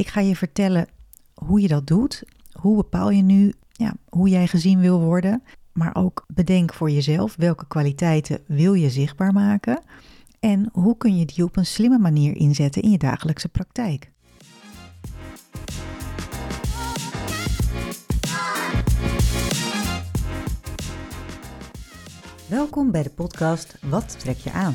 Ik ga je vertellen hoe je dat doet. Hoe bepaal je nu ja, hoe jij gezien wil worden? Maar ook bedenk voor jezelf welke kwaliteiten wil je zichtbaar maken en hoe kun je die op een slimme manier inzetten in je dagelijkse praktijk. Welkom bij de podcast Wat trek je aan?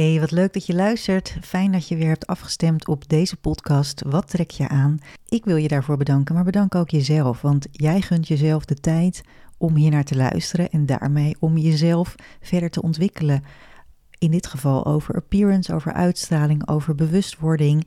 Hey, wat leuk dat je luistert. Fijn dat je weer hebt afgestemd op deze podcast. Wat trek je aan? Ik wil je daarvoor bedanken, maar bedank ook jezelf, want jij gunt jezelf de tijd om hier naar te luisteren en daarmee om jezelf verder te ontwikkelen. In dit geval over appearance, over uitstraling, over bewustwording.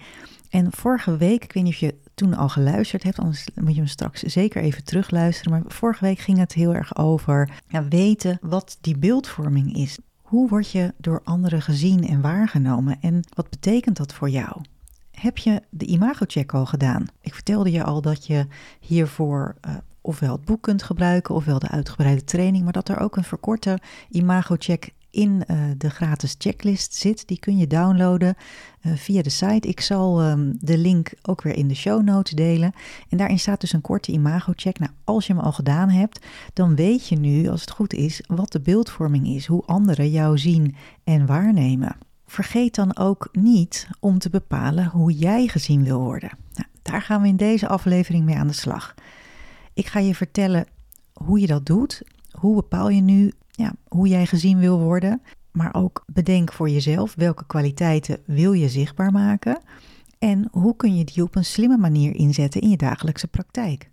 En vorige week, ik weet niet of je toen al geluisterd hebt, anders moet je hem straks zeker even terugluisteren. Maar vorige week ging het heel erg over ja, weten wat die beeldvorming is. Hoe word je door anderen gezien en waargenomen en wat betekent dat voor jou? Heb je de imagocheck al gedaan? Ik vertelde je al dat je hiervoor uh, ofwel het boek kunt gebruiken ofwel de uitgebreide training, maar dat er ook een verkorte imagocheck in uh, de gratis checklist zit. Die kun je downloaden uh, via de site. Ik zal um, de link ook weer in de show notes delen. En daarin staat dus een korte imago-check. Nou, als je hem al gedaan hebt, dan weet je nu, als het goed is, wat de beeldvorming is. Hoe anderen jou zien en waarnemen. Vergeet dan ook niet om te bepalen hoe jij gezien wil worden. Nou, daar gaan we in deze aflevering mee aan de slag. Ik ga je vertellen hoe je dat doet. Hoe bepaal je nu ja, hoe jij gezien wil worden. Maar ook bedenk voor jezelf welke kwaliteiten wil je zichtbaar maken. En hoe kun je die op een slimme manier inzetten in je dagelijkse praktijk.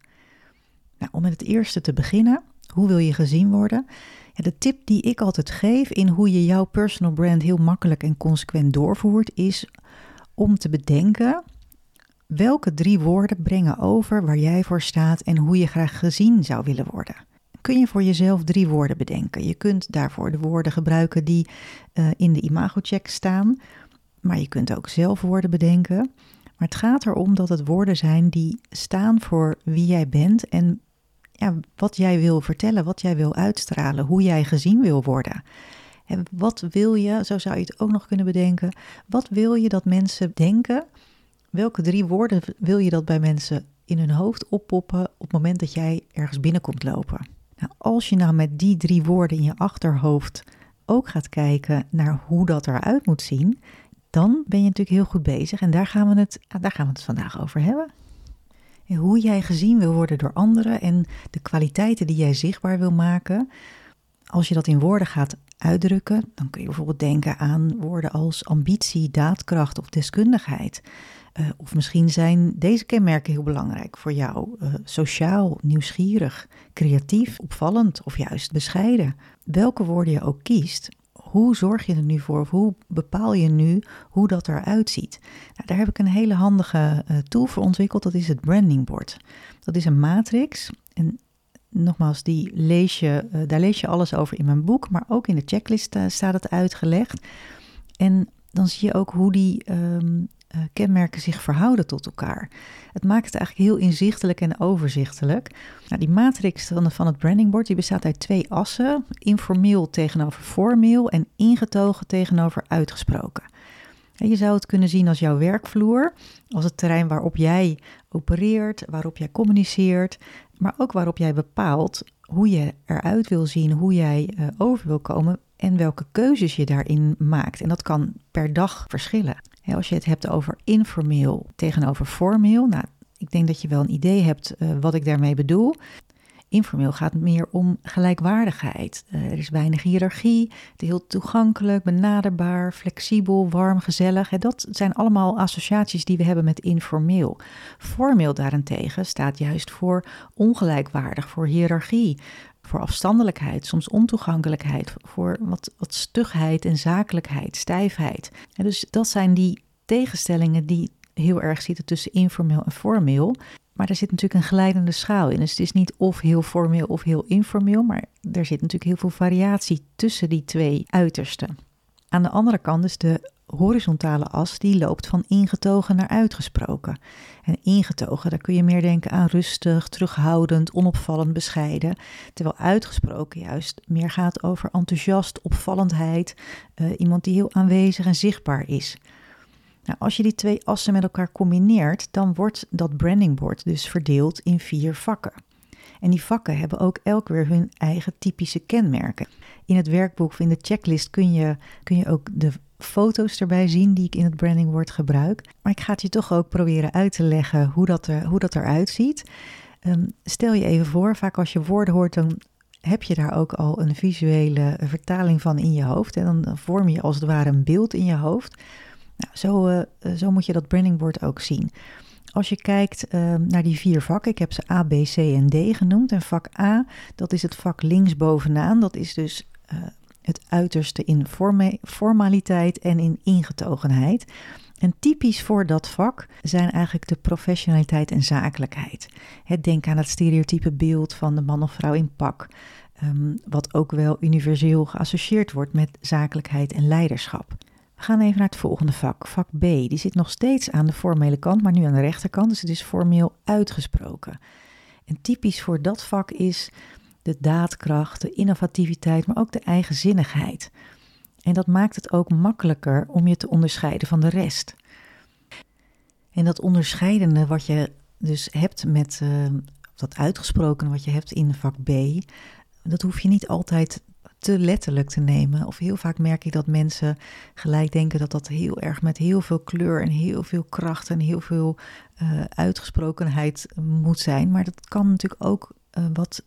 Nou, om met het eerste te beginnen, hoe wil je gezien worden? Ja, de tip die ik altijd geef in hoe je jouw personal brand heel makkelijk en consequent doorvoert, is om te bedenken welke drie woorden brengen over waar jij voor staat en hoe je graag gezien zou willen worden kun je voor jezelf drie woorden bedenken. Je kunt daarvoor de woorden gebruiken die uh, in de imagocheck staan, maar je kunt ook zelf woorden bedenken. Maar het gaat erom dat het woorden zijn die staan voor wie jij bent en ja, wat jij wil vertellen, wat jij wil uitstralen, hoe jij gezien wil worden. En wat wil je, zo zou je het ook nog kunnen bedenken, wat wil je dat mensen denken? Welke drie woorden wil je dat bij mensen in hun hoofd oppoppen op het moment dat jij ergens binnenkomt lopen? Nou, als je nou met die drie woorden in je achterhoofd ook gaat kijken naar hoe dat eruit moet zien, dan ben je natuurlijk heel goed bezig. En daar gaan we het, daar gaan we het vandaag over hebben. En hoe jij gezien wil worden door anderen en de kwaliteiten die jij zichtbaar wil maken. Als je dat in woorden gaat uitdrukken, dan kun je bijvoorbeeld denken aan woorden als ambitie, daadkracht of deskundigheid. Uh, of misschien zijn deze kenmerken heel belangrijk voor jou. Uh, sociaal, nieuwsgierig, creatief, opvallend of juist bescheiden. Welke woorden je ook kiest, hoe zorg je er nu voor? Of hoe bepaal je nu hoe dat eruit ziet? Nou, daar heb ik een hele handige uh, tool voor ontwikkeld. Dat is het branding board. Dat is een matrix. En nogmaals, die lees je, daar lees je alles over in mijn boek. Maar ook in de checklist staat het uitgelegd. En dan zie je ook hoe die um, uh, kenmerken zich verhouden tot elkaar. Het maakt het eigenlijk heel inzichtelijk en overzichtelijk. Nou, die matrix van het brandingboard die bestaat uit twee assen: informeel tegenover formeel en ingetogen tegenover uitgesproken. En je zou het kunnen zien als jouw werkvloer, als het terrein waarop jij opereert, waarop jij communiceert, maar ook waarop jij bepaalt hoe je eruit wil zien, hoe jij uh, over wil komen en welke keuzes je daarin maakt. En dat kan per dag verschillen. Als je het hebt over informeel tegenover formeel, nou, ik denk dat je wel een idee hebt uh, wat ik daarmee bedoel. Informeel gaat meer om gelijkwaardigheid. Uh, er is weinig hiërarchie, het is heel toegankelijk, benaderbaar, flexibel, warm, gezellig. Dat zijn allemaal associaties die we hebben met informeel. Formeel daarentegen staat juist voor ongelijkwaardig, voor hiërarchie, voor afstandelijkheid, soms ontoegankelijkheid, voor wat, wat stugheid en zakelijkheid, stijfheid. Dus dat zijn die tegenstellingen die heel erg zitten tussen informeel en formeel. Maar er zit natuurlijk een glijdende schaal in. Dus het is niet of heel formeel of heel informeel, maar er zit natuurlijk heel veel variatie tussen die twee uitersten. Aan de andere kant is de horizontale as die loopt van ingetogen naar uitgesproken. En ingetogen, daar kun je meer denken aan rustig, terughoudend, onopvallend, bescheiden. Terwijl uitgesproken juist meer gaat over enthousiast, opvallendheid, uh, iemand die heel aanwezig en zichtbaar is. Nou, als je die twee assen met elkaar combineert, dan wordt dat brandingbord dus verdeeld in vier vakken. En die vakken hebben ook elk weer hun eigen typische kenmerken. In het werkboek of in de checklist kun je, kun je ook de foto's erbij zien die ik in het brandingboard gebruik. Maar ik ga het je toch ook proberen uit te leggen hoe dat, er, hoe dat eruit ziet. Ehm, stel je even voor, vaak als je woorden hoort, dan heb je daar ook al een visuele vertaling van in je hoofd. En dan vorm je als het ware een beeld in je hoofd. Nou, zo, uh, zo moet je dat brandingboard ook zien. Als je kijkt ehm, naar die vier vakken, ik heb ze A, B, C en D genoemd. En vak A, dat is het vak linksbovenaan. Dat is dus uh, het uiterste in formaliteit en in ingetogenheid. En typisch voor dat vak zijn eigenlijk de professionaliteit en zakelijkheid. Het denken aan het stereotype beeld van de man of vrouw in pak, um, wat ook wel universeel geassocieerd wordt met zakelijkheid en leiderschap. We gaan even naar het volgende vak, vak B. Die zit nog steeds aan de formele kant, maar nu aan de rechterkant, dus het is formeel uitgesproken. En typisch voor dat vak is de daadkracht, de innovativiteit, maar ook de eigenzinnigheid. En dat maakt het ook makkelijker om je te onderscheiden van de rest. En dat onderscheidende wat je dus hebt met uh, dat uitgesproken wat je hebt in vak B, dat hoef je niet altijd te letterlijk te nemen. Of heel vaak merk ik dat mensen gelijk denken dat dat heel erg met heel veel kleur en heel veel kracht en heel veel uh, uitgesprokenheid moet zijn. Maar dat kan natuurlijk ook uh, wat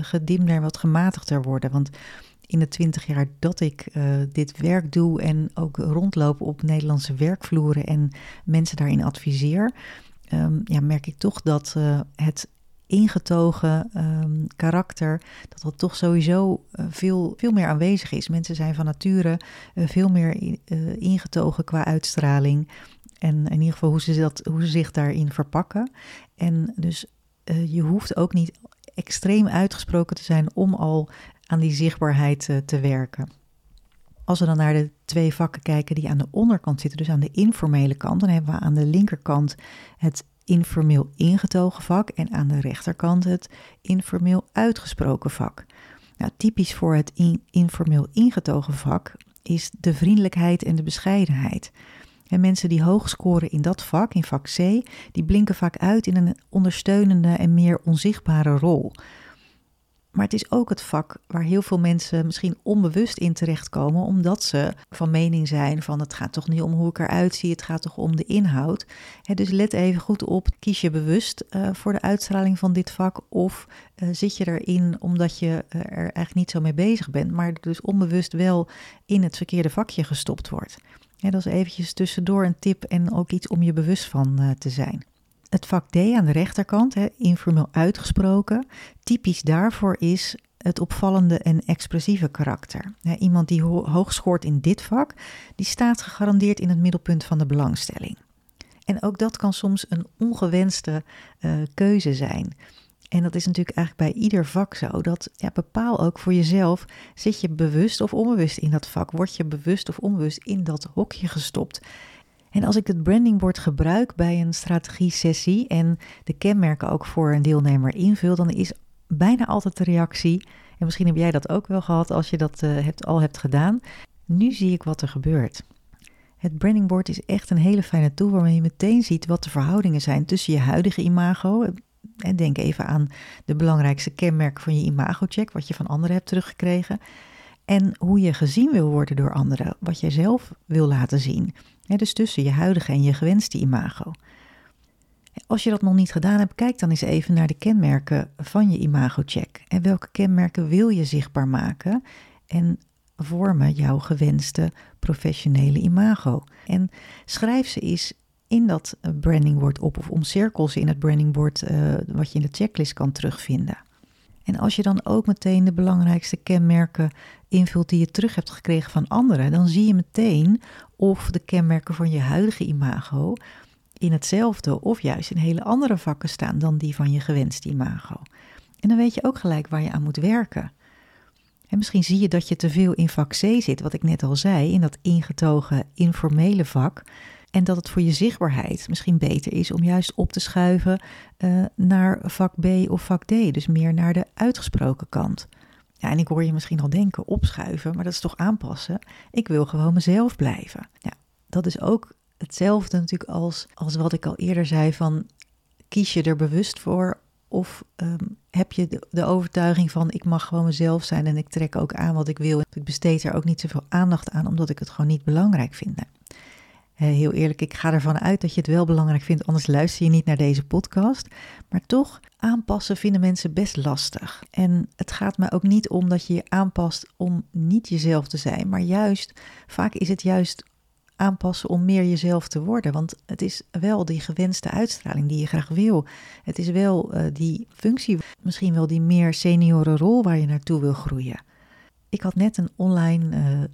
gedimder, wat gematigder worden. Want in de twintig jaar dat ik dit werk doe en ook rondloop op Nederlandse werkvloeren en mensen daarin adviseer, um, ja, merk ik toch dat het ingetogen um, karakter, dat dat toch sowieso uh, veel, veel meer aanwezig is. Mensen zijn van nature veel meer ingetogen qua uitstraling. En in ieder geval hoe ze, dat, hoe ze zich daarin verpakken. En dus je hoeft ook niet extreem uitgesproken te zijn om al aan die zichtbaarheid te werken. Als we dan naar de twee vakken kijken die aan de onderkant zitten, dus aan de informele kant, dan hebben we aan de linkerkant het informeel ingetogen vak en aan de rechterkant het informeel uitgesproken vak. Nou, typisch voor het in, informeel ingetogen vak is de vriendelijkheid en de bescheidenheid. En mensen die hoog scoren in dat vak, in vak C, die blinken vaak uit in een ondersteunende en meer onzichtbare rol. Maar het is ook het vak waar heel veel mensen misschien onbewust in terechtkomen, omdat ze van mening zijn van het gaat toch niet om hoe ik eruit zie, het gaat toch om de inhoud. dus let even goed op, kies je bewust uh, voor de uitstraling van dit vak of uh, zit je erin omdat je uh, er eigenlijk niet zo mee bezig bent, maar dus onbewust wel in het verkeerde vakje gestopt wordt. Ja, dat is eventjes tussendoor een tip en ook iets om je bewust van te zijn. Het vak D aan de rechterkant, informeel uitgesproken, typisch daarvoor is het opvallende en expressieve karakter. Iemand die ho hoog scoort in dit vak, die staat gegarandeerd in het middelpunt van de belangstelling. En ook dat kan soms een ongewenste uh, keuze zijn. En dat is natuurlijk eigenlijk bij ieder vak zo. Dat ja, bepaal ook voor jezelf, zit je bewust of onbewust in dat vak? Word je bewust of onbewust in dat hokje gestopt? En als ik het brandingbord gebruik bij een strategie-sessie en de kenmerken ook voor een deelnemer invul, dan is bijna altijd de reactie, en misschien heb jij dat ook wel gehad als je dat uh, hebt, al hebt gedaan, nu zie ik wat er gebeurt. Het brandingboard is echt een hele fijne tool waarmee je meteen ziet wat de verhoudingen zijn tussen je huidige imago, en denk even aan de belangrijkste kenmerken van je imago-check, wat je van anderen hebt teruggekregen. En hoe je gezien wil worden door anderen, wat jij zelf wil laten zien. Dus tussen je huidige en je gewenste imago. Als je dat nog niet gedaan hebt, kijk dan eens even naar de kenmerken van je imago-check. En welke kenmerken wil je zichtbaar maken en vormen jouw gewenste professionele imago? En schrijf ze eens in dat eh, brandingboard op of omcirkel ze in het brandingboard uh, wat je in de checklist kan terugvinden. En als je dan ook meteen de belangrijkste kenmerken invult die je terug hebt gekregen van anderen, dan zie je meteen of de kenmerken van je huidige imago in hetzelfde of juist in hele andere vakken staan dan die van je gewenste imago. En dan weet je ook gelijk waar je aan moet werken. En misschien zie je dat je te veel in vak C zit, wat ik net al zei, in dat ingetogen informele vak. En dat het voor je zichtbaarheid misschien beter is om juist op te schuiven uh, naar vak B of vak D, dus meer naar de uitgesproken kant. Ja, en ik hoor je misschien al denken, opschuiven, maar dat is toch aanpassen? Ik wil gewoon mezelf blijven. Ja, dat is ook hetzelfde natuurlijk als, als wat ik al eerder zei van kies je er bewust voor of um, heb je de, overtuiging van ik mag gewoon mezelf zijn en ik trek ook aan wat ik wil. Ik besteed er ook niet zoveel aandacht aan omdat ik het gewoon niet belangrijk vind. Heel eerlijk, ik ga ervan uit dat je het wel belangrijk vindt, anders luister je niet naar deze podcast. Maar toch, aanpassen vinden mensen best lastig. En het gaat me ook niet om dat je je aanpast om niet jezelf te zijn, maar juist, vaak is het juist aanpassen om meer jezelf te worden. Want het is wel die gewenste uitstraling die je graag wil. Het is wel uh, die functie, misschien wel die meer seniorenrol waar je naartoe wil groeien. Ik had net een online uh,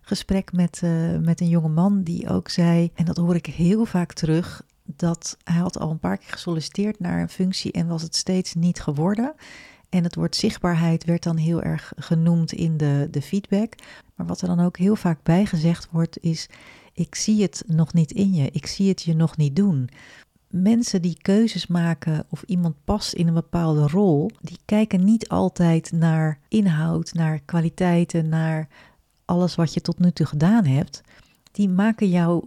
adviesgesprek met, uh, met een jonge man die ook zei, en dat hoor ik heel vaak terug, dat hij had al een paar keer gesolliciteerd naar een functie en was het steeds niet geworden. En het woord zichtbaarheid werd dan heel erg genoemd in de, de feedback. Maar wat er dan ook heel vaak bijgezegd wordt, is: Ik zie het nog niet in je, ik zie het je nog niet doen. Mensen die keuzes maken of iemand past in een bepaalde rol, die kijken niet altijd naar inhoud, naar kwaliteiten, naar alles wat je tot nu toe gedaan hebt. Die maken jou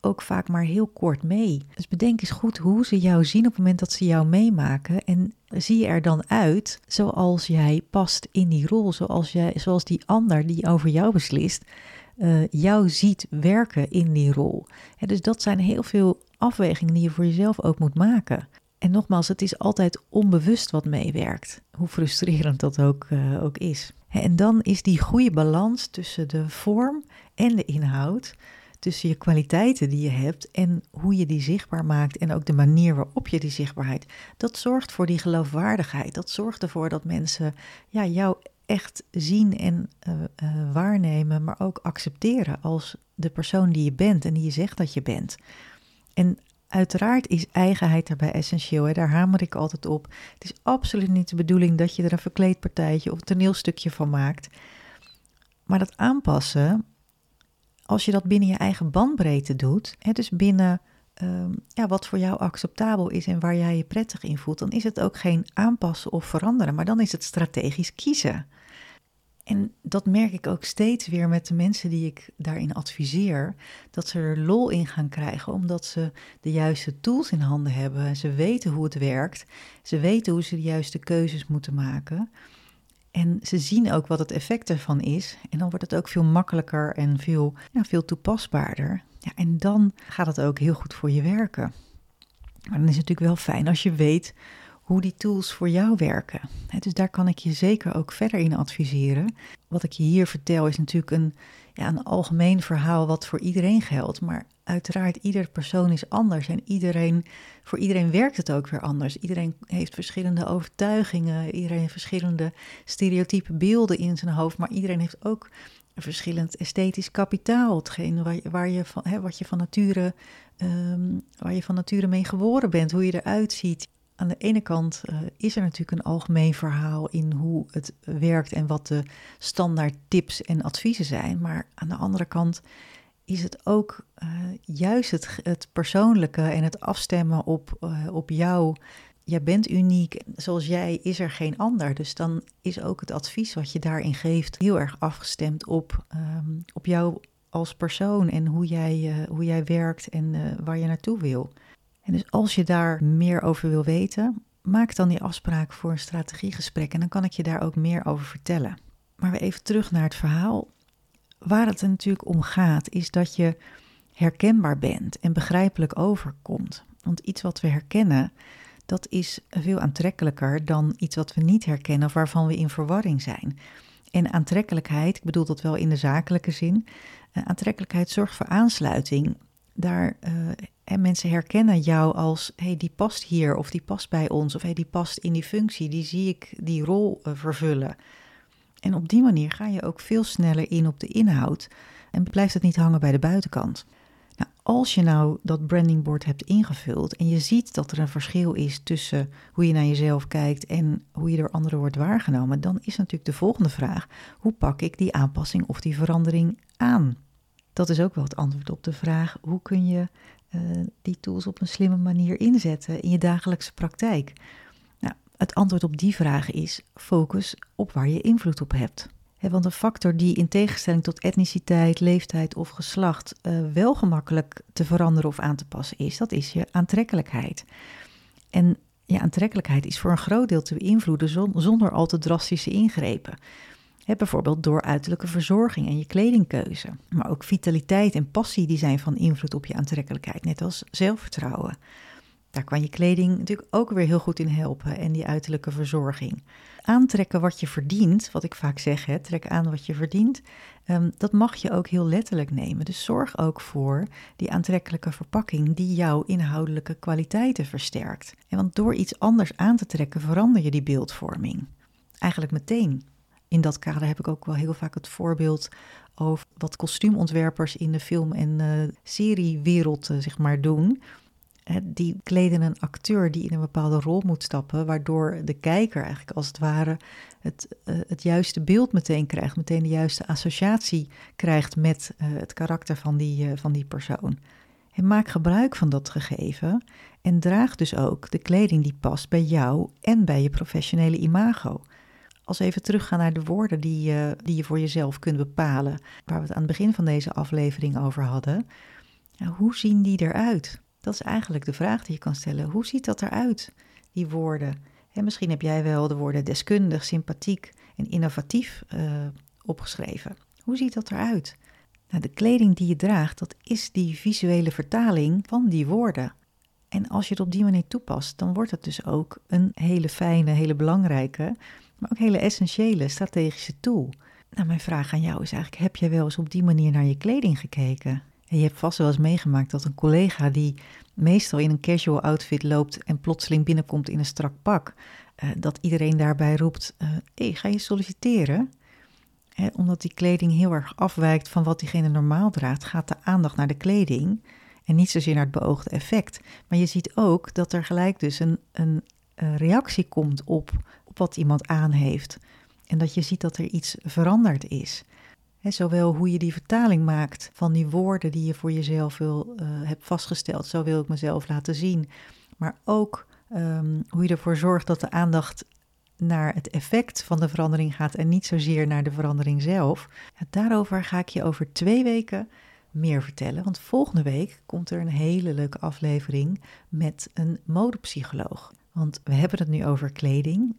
ook vaak maar heel kort mee. Dus bedenk eens goed hoe ze jou zien op het moment dat ze jou meemaken. En zie je er dan uit zoals jij past in die rol, zoals, jij, zoals die ander die over jou beslist, uh, jou ziet werken in die rol. dus dat zijn heel veel afwegingen die je voor jezelf ook moet maken. En nogmaals, het is altijd onbewust wat meewerkt, hoe frustrerend dat ook, uh, ook is. En dan is die goede balans tussen de vorm en de inhoud tussen je kwaliteiten die je hebt en hoe je die zichtbaar maakt en ook de manier waarop je die zichtbaarheid, dat zorgt voor die geloofwaardigheid. Dat zorgt ervoor dat mensen ja, jou echt zien en uh, uh, waarnemen, maar ook accepteren als de persoon die je bent en die je zegt dat je bent. En uiteraard is eigenheid daarbij essentieel. Hè? Daar hamer ik altijd op. Het is absoluut niet de bedoeling dat je er een verkleedpartijtje of een toneelstukje van maakt. Maar dat aanpassen, als je dat binnen je eigen bandbreedte doet, hè, dus binnen um, ja, wat voor jou acceptabel is en waar jij je prettig in voelt, dan is het ook geen aanpassen of veranderen, maar dan is het strategisch kiezen. En dat merk ik ook steeds weer met de mensen die ik daarin adviseer, dat ze er lol in gaan krijgen, omdat ze de juiste tools in handen hebben. Ze weten hoe het werkt, ze weten hoe ze de juiste keuzes moeten maken. En ze zien ook wat het effect ervan is. En dan wordt het ook veel makkelijker en veel, ja, veel toepasbaarder. Ja, en dan gaat het ook heel goed voor je werken. Maar dan is het natuurlijk wel fijn als je weet hoe die tools voor jou werken. dus daar kan ik je zeker ook verder in adviseren. Wat ik je hier vertel is natuurlijk een, ja, een algemeen verhaal wat voor iedereen geldt. Maar uiteraard, ieder persoon is anders en iedereen, voor iedereen werkt het ook weer anders. Iedereen heeft verschillende overtuigingen, iedereen heeft verschillende stereotype beelden in zijn hoofd, maar iedereen heeft ook een verschillend esthetisch kapitaal. Hetgeen waar, waar je van, hè, wat je van nature, um, waar je van nature mee geboren bent, hoe je eruit ziet. Aan de ene kant uh, is er natuurlijk een algemeen verhaal in hoe het werkt en wat de standaard tips en adviezen zijn. Maar aan de andere kant is het ook uh, juist het, het, persoonlijke en het afstemmen op, uh, op jou. Jij bent uniek, zoals jij is er geen ander. Dus dan is ook het advies wat je daarin geeft heel erg afgestemd op, um, op jou als persoon en hoe jij, hoe jij werkt en waar je naartoe wil. En dus als je daar meer over wil weten, maak dan die afspraak voor een strategiegesprek en dan kan ik je daar ook meer over vertellen. Maar weer even terug naar het verhaal waar het er natuurlijk om gaat, is dat je herkenbaar bent en begrijpelijk overkomt. Want iets wat we herkennen, dat is veel aantrekkelijker dan iets wat we niet herkennen of waarvan we in verwarring zijn. En aantrekkelijkheid, ik bedoel dat wel in de zakelijke zin, uh, aantrekkelijkheid zorgt voor aansluiting. Daar uh, En mensen herkennen jou als, hey, die past hier of die past bij ons of hey, die past in die functie, die zie ik die rol uh, vervullen. En op die manier ga je ook veel sneller in op de inhoud en blijft het niet hangen bij de buitenkant. Nou, als je nou dat brandingboard hebt ingevuld en je ziet dat er een verschil is tussen hoe je naar jezelf kijkt en hoe je door anderen wordt waargenomen, dan is natuurlijk de volgende vraag: hoe pak ik die aanpassing of die verandering aan? Dat is ook wel het antwoord op de vraag: hoe kun je uh, die tools op een slimme manier inzetten in je dagelijkse praktijk? Nou, het antwoord op die vraag is: focus op waar je invloed op hebt want een factor die in tegenstelling tot etniciteit, leeftijd of geslacht uh, wel gemakkelijk te veranderen of aan te passen is, dat is je aantrekkelijkheid. En je aantrekkelijkheid is voor een groot deel te beïnvloeden zonder al te drastische ingrepen. Bijvoorbeeld door uiterlijke verzorging en je kledingkeuze. Maar ook vitaliteit en passie die zijn van invloed op je aantrekkelijkheid, net als zelfvertrouwen. Daar kan je kleding natuurlijk ook weer heel goed in helpen en die uiterlijke verzorging. Aantrekken wat je verdient, wat ik vaak zeg, trek aan wat je verdient, um, dat mag je ook heel letterlijk nemen. Dus zorg ook voor die aantrekkelijke verpakking die jouw inhoudelijke kwaliteiten versterkt. En want door iets anders aan te trekken verander je die beeldvorming. Eigenlijk meteen. In dat kader heb ik ook wel heel vaak het voorbeeld over wat kostuumontwerpers in de film- en uh, seriewereld uh, zeg maar doen die kleden een acteur die in een bepaalde rol moet stappen, waardoor de kijker eigenlijk als het ware het, uh, het juiste beeld meteen krijgt, meteen de juiste associatie krijgt met het karakter van die, van die persoon. En maak gebruik van dat gegeven en draag dus ook de kleding die past bij jou en bij je professionele imago. Als we even teruggaan naar de woorden die, die je voor jezelf kunt bepalen, waar we het aan het begin van deze aflevering over hadden. Hoe zien die eruit? Dat is eigenlijk de vraag die je kan stellen. Hoe ziet dat eruit, die woorden? En misschien heb jij wel de woorden deskundig, sympathiek en innovatief uh, opgeschreven. Hoe ziet dat eruit? Nou, de kleding die je draagt, dat is die visuele vertaling van die woorden. En als je het op die manier toepast, dan wordt het dus ook een hele fijne, hele belangrijke, maar ook hele essentiële strategische tool. Nou, mijn vraag aan jou is eigenlijk: heb jij wel eens op die manier naar je kleding gekeken? En je hebt vast wel eens meegemaakt dat een collega die meestal in een casual outfit loopt en plotseling binnenkomt in een strak pak, uh, dat iedereen daarbij roept: hé, uh, hey, ga je solliciteren? omdat die kleding heel erg afwijkt van wat diegene normaal draagt, gaat de aandacht naar de kleding en niet zozeer naar het beoogde effect. Maar je ziet ook dat er gelijk dus een, een, een reactie komt op wat iemand aan heeft. En dat je ziet dat er iets veranderd is zowel hoe je die vertaling maakt van die woorden die je voor jezelf wil, uh, hebt vastgesteld, zo wil ik mezelf laten zien. Maar ook um, hoe je ervoor zorgt dat de aandacht naar het effect van de verandering gaat en niet zozeer naar de verandering zelf. Daarover ga ik je over twee weken meer vertellen. Want volgende week komt er een hele leuke aflevering met een modepsycholoog. Want we hebben het nu over kleding.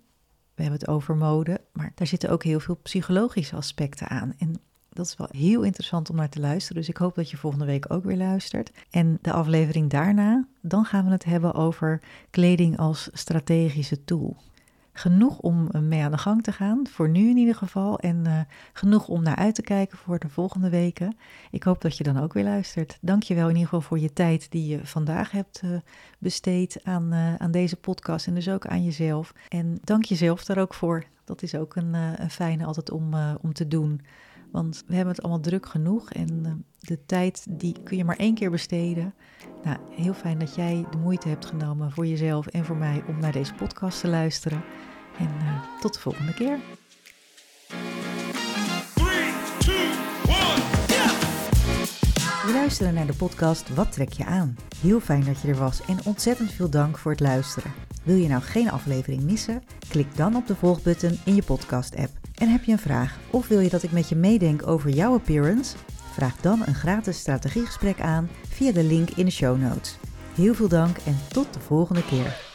We hebben het over mode, maar daar zitten ook heel veel psychologische aspecten aan. En dat is wel heel interessant om naar te luisteren. Dus ik hoop dat je volgende week ook weer luistert. En de aflevering daarna, dan gaan we het hebben over kleding als strategische tool. Genoeg om mee aan de gang te gaan, voor nu in ieder geval. En uh, genoeg om naar uit te kijken voor de volgende weken. Ik hoop dat je dan ook weer luistert. Dank je wel in ieder geval voor je tijd die je vandaag hebt uh, besteed aan, aan deze podcast en dus ook aan jezelf. En dank jezelf daar ook voor. Dat is ook een, een fijne altijd om, om te doen. Want we hebben het allemaal druk genoeg en eh, de tijd die kun je maar één keer besteden. Nou, heel fijn dat jij de moeite hebt genomen voor jezelf en voor mij om naar deze podcast te luisteren. En uh, tot de volgende keer. We luisteren naar de podcast Wat trek je aan? Heel fijn dat je er was en ontzettend veel dank voor het luisteren. Wil je nou geen aflevering missen? Klik dan op de volgbutton in je podcast-app. En heb je een vraag of wil je dat ik met je meedenk over jouw appearance? Vraag dan een gratis strategiegesprek aan via de link in de show notes. Heel veel dank en tot de volgende keer.